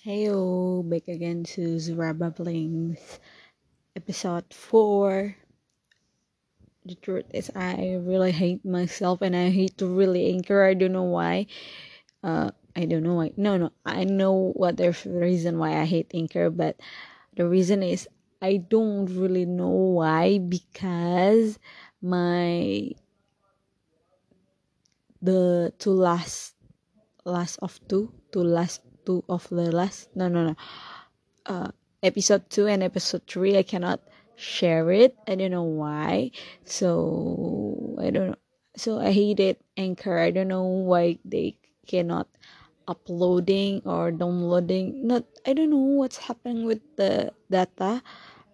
Heyo, back again to Zura Babblings, episode 4. The truth is, I really hate myself and I hate to really anchor. I don't know why. Uh, I don't know why. No, no, I know what the reason why I hate anchor, but the reason is I don't really know why because my the two last last of two two last two of the last no no no uh episode two and episode three i cannot share it. I don't know why. So i don't know. So i hate it anchor. I don't know why they cannot uploading or downloading. Not i don't know what's happening with the data.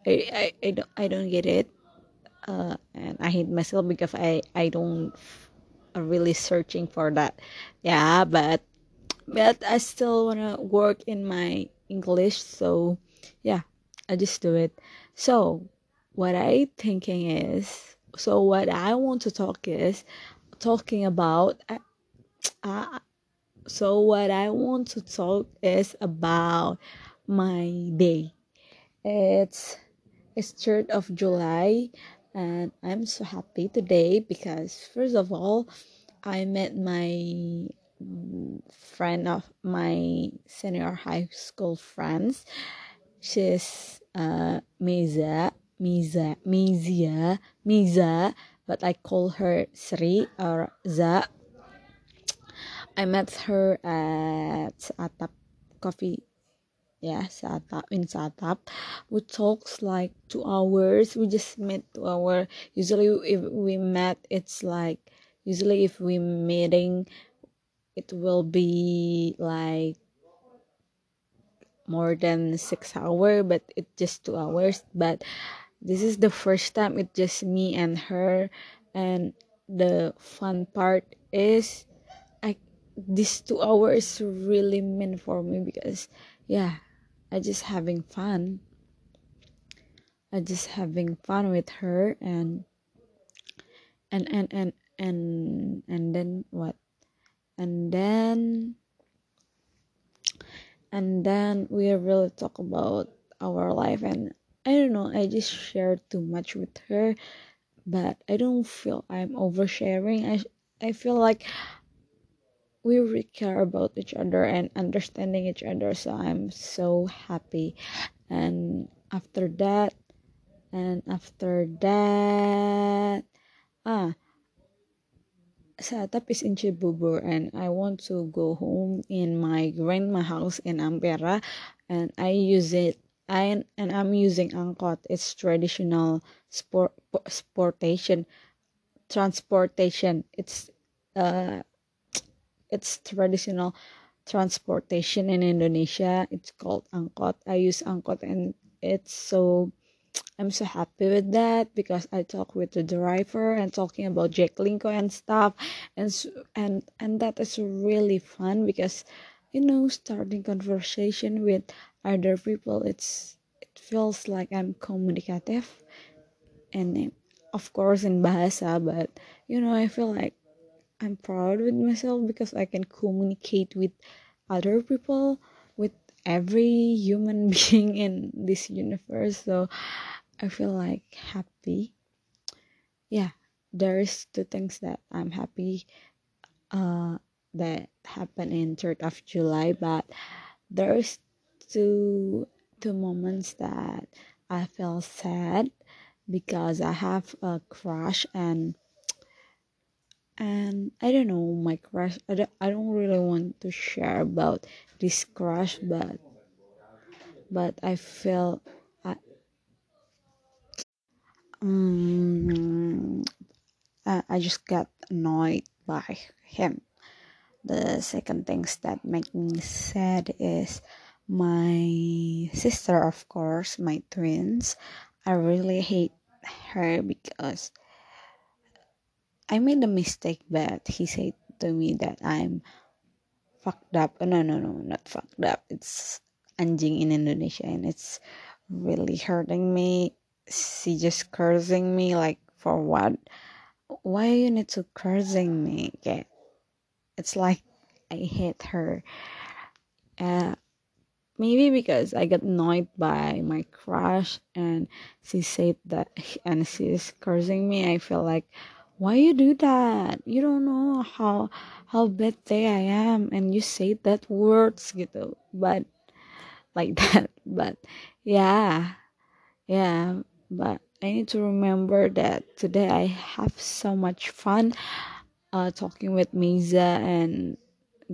I i, I don't i don't get it. Uh and i hate myself because i i don't really searching for that. Yeah but but I still want to work in my English. So, yeah, I just do it. So, what I thinking is, so what I want to talk is talking about. Uh, so what I want to talk is about my day. It's it's third of July, and I'm so happy today because first of all, I met my friend of my senior high school friends. She's uh Miza, Miza, Mizia, Miza, but I call her Sri or Za. I met her at Atap Coffee. Yeah, Satap in Satap. We talks like two hours. We just met two hours. Usually, if we met, it's like usually if we meeting it will be like more than six hour but it just two hours. But this is the first time it's just me and her. And the fun part is i this two hours really meant for me because yeah i just having fun. I just having fun with her and and and and and and then what and then and then we really talk about our life. And i don't know i just share too much with her but i don't feel i'm oversharing. I i feel like we really care about each other and understanding each other. So i'm so happy. And after that and after that ah Satap is in Cibubur and I want to go home in my grandma house in Ampera and I use it I and I'm using angkot. It's traditional sport sportation transportation. It's uh it's traditional transportation in Indonesia. It's called angkot. I use angkot and it's so I'm so happy with that because I talk with the driver and talking about JakLingko and stuff. And and and that is really fun because you know starting conversation with other people it's it feels like I'm communicative. And of course in bahasa but you know I feel like I'm proud with myself because I can communicate with other people every human being in this universe so i feel like happy. Yeah there's two things that i'm happy uh that happened in 3rd of july but there's two two moments that i feel sad because i have a crush and I don't know my crush. I don't, I don't really want to share about this crush, but but I feel I, um, I, I just got annoyed by him. The second things that make me sad is my sister, of course, my twins. I really hate her because I made a mistake, but he said to me that I'm fucked up. No, no, no, not fucked up. It's anjing in Indonesia, and it's really hurting me. She just cursing me like for what? Why you need to cursing me? Okay, it's like I hate her. Uh, maybe because I got annoyed by my crush and she said that and she's cursing me. I feel like why you do that? You don't know how how bad day I am and you say that words gitu. But like that. But yeah. Yeah. But I need to remember that today I have so much fun uh, talking with Miza and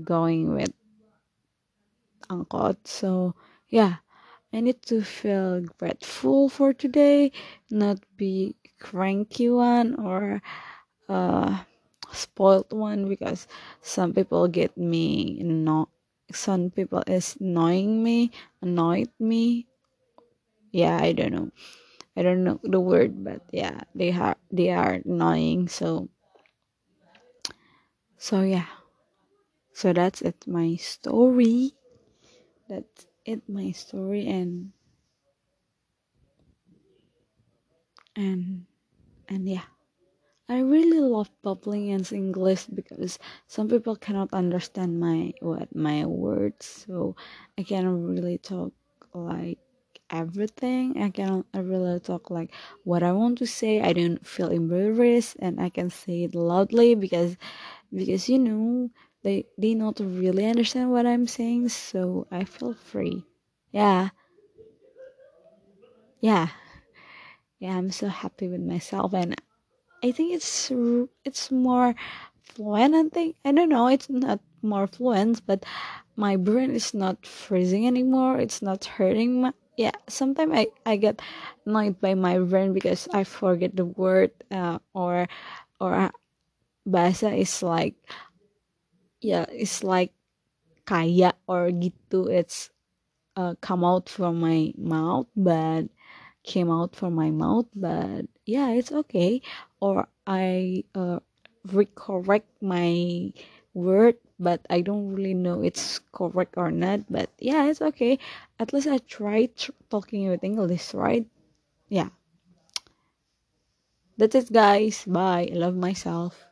going with Angkot. So yeah, I need to feel grateful for today, not be cranky one or uh spoiled one because some people get me not some people is annoying me annoyed me. Yeah i don't know. I don't know the word but yeah they are they are annoying so so yeah. So that's it my story. That's it my story and and and yeah I really love bubbling in English because some people cannot understand my what my words, so I can really talk like everything. I can I really talk like what I want to say. I don't feel embarrassed, and I can say it loudly because because you know they they not really understand what I'm saying, so I feel free. Yeah, yeah, yeah. I'm so happy with myself, and I think it's it's more fluent. I think I don't know. It's not more fluent, but my brain is not freezing anymore. It's not hurting. My, yeah, sometimes I I get annoyed by my brain because I forget the word uh, or or uh, bahasa is like yeah it's like kaya or gitu. It's uh, come out from my mouth, but came out from my mouth, but yeah, it's okay. Or I uh, recorrect my word, but I don't really know it's correct or not. But yeah, it's okay. At least I tried talking with English, right? Yeah. That's it, guys. Bye. I love myself.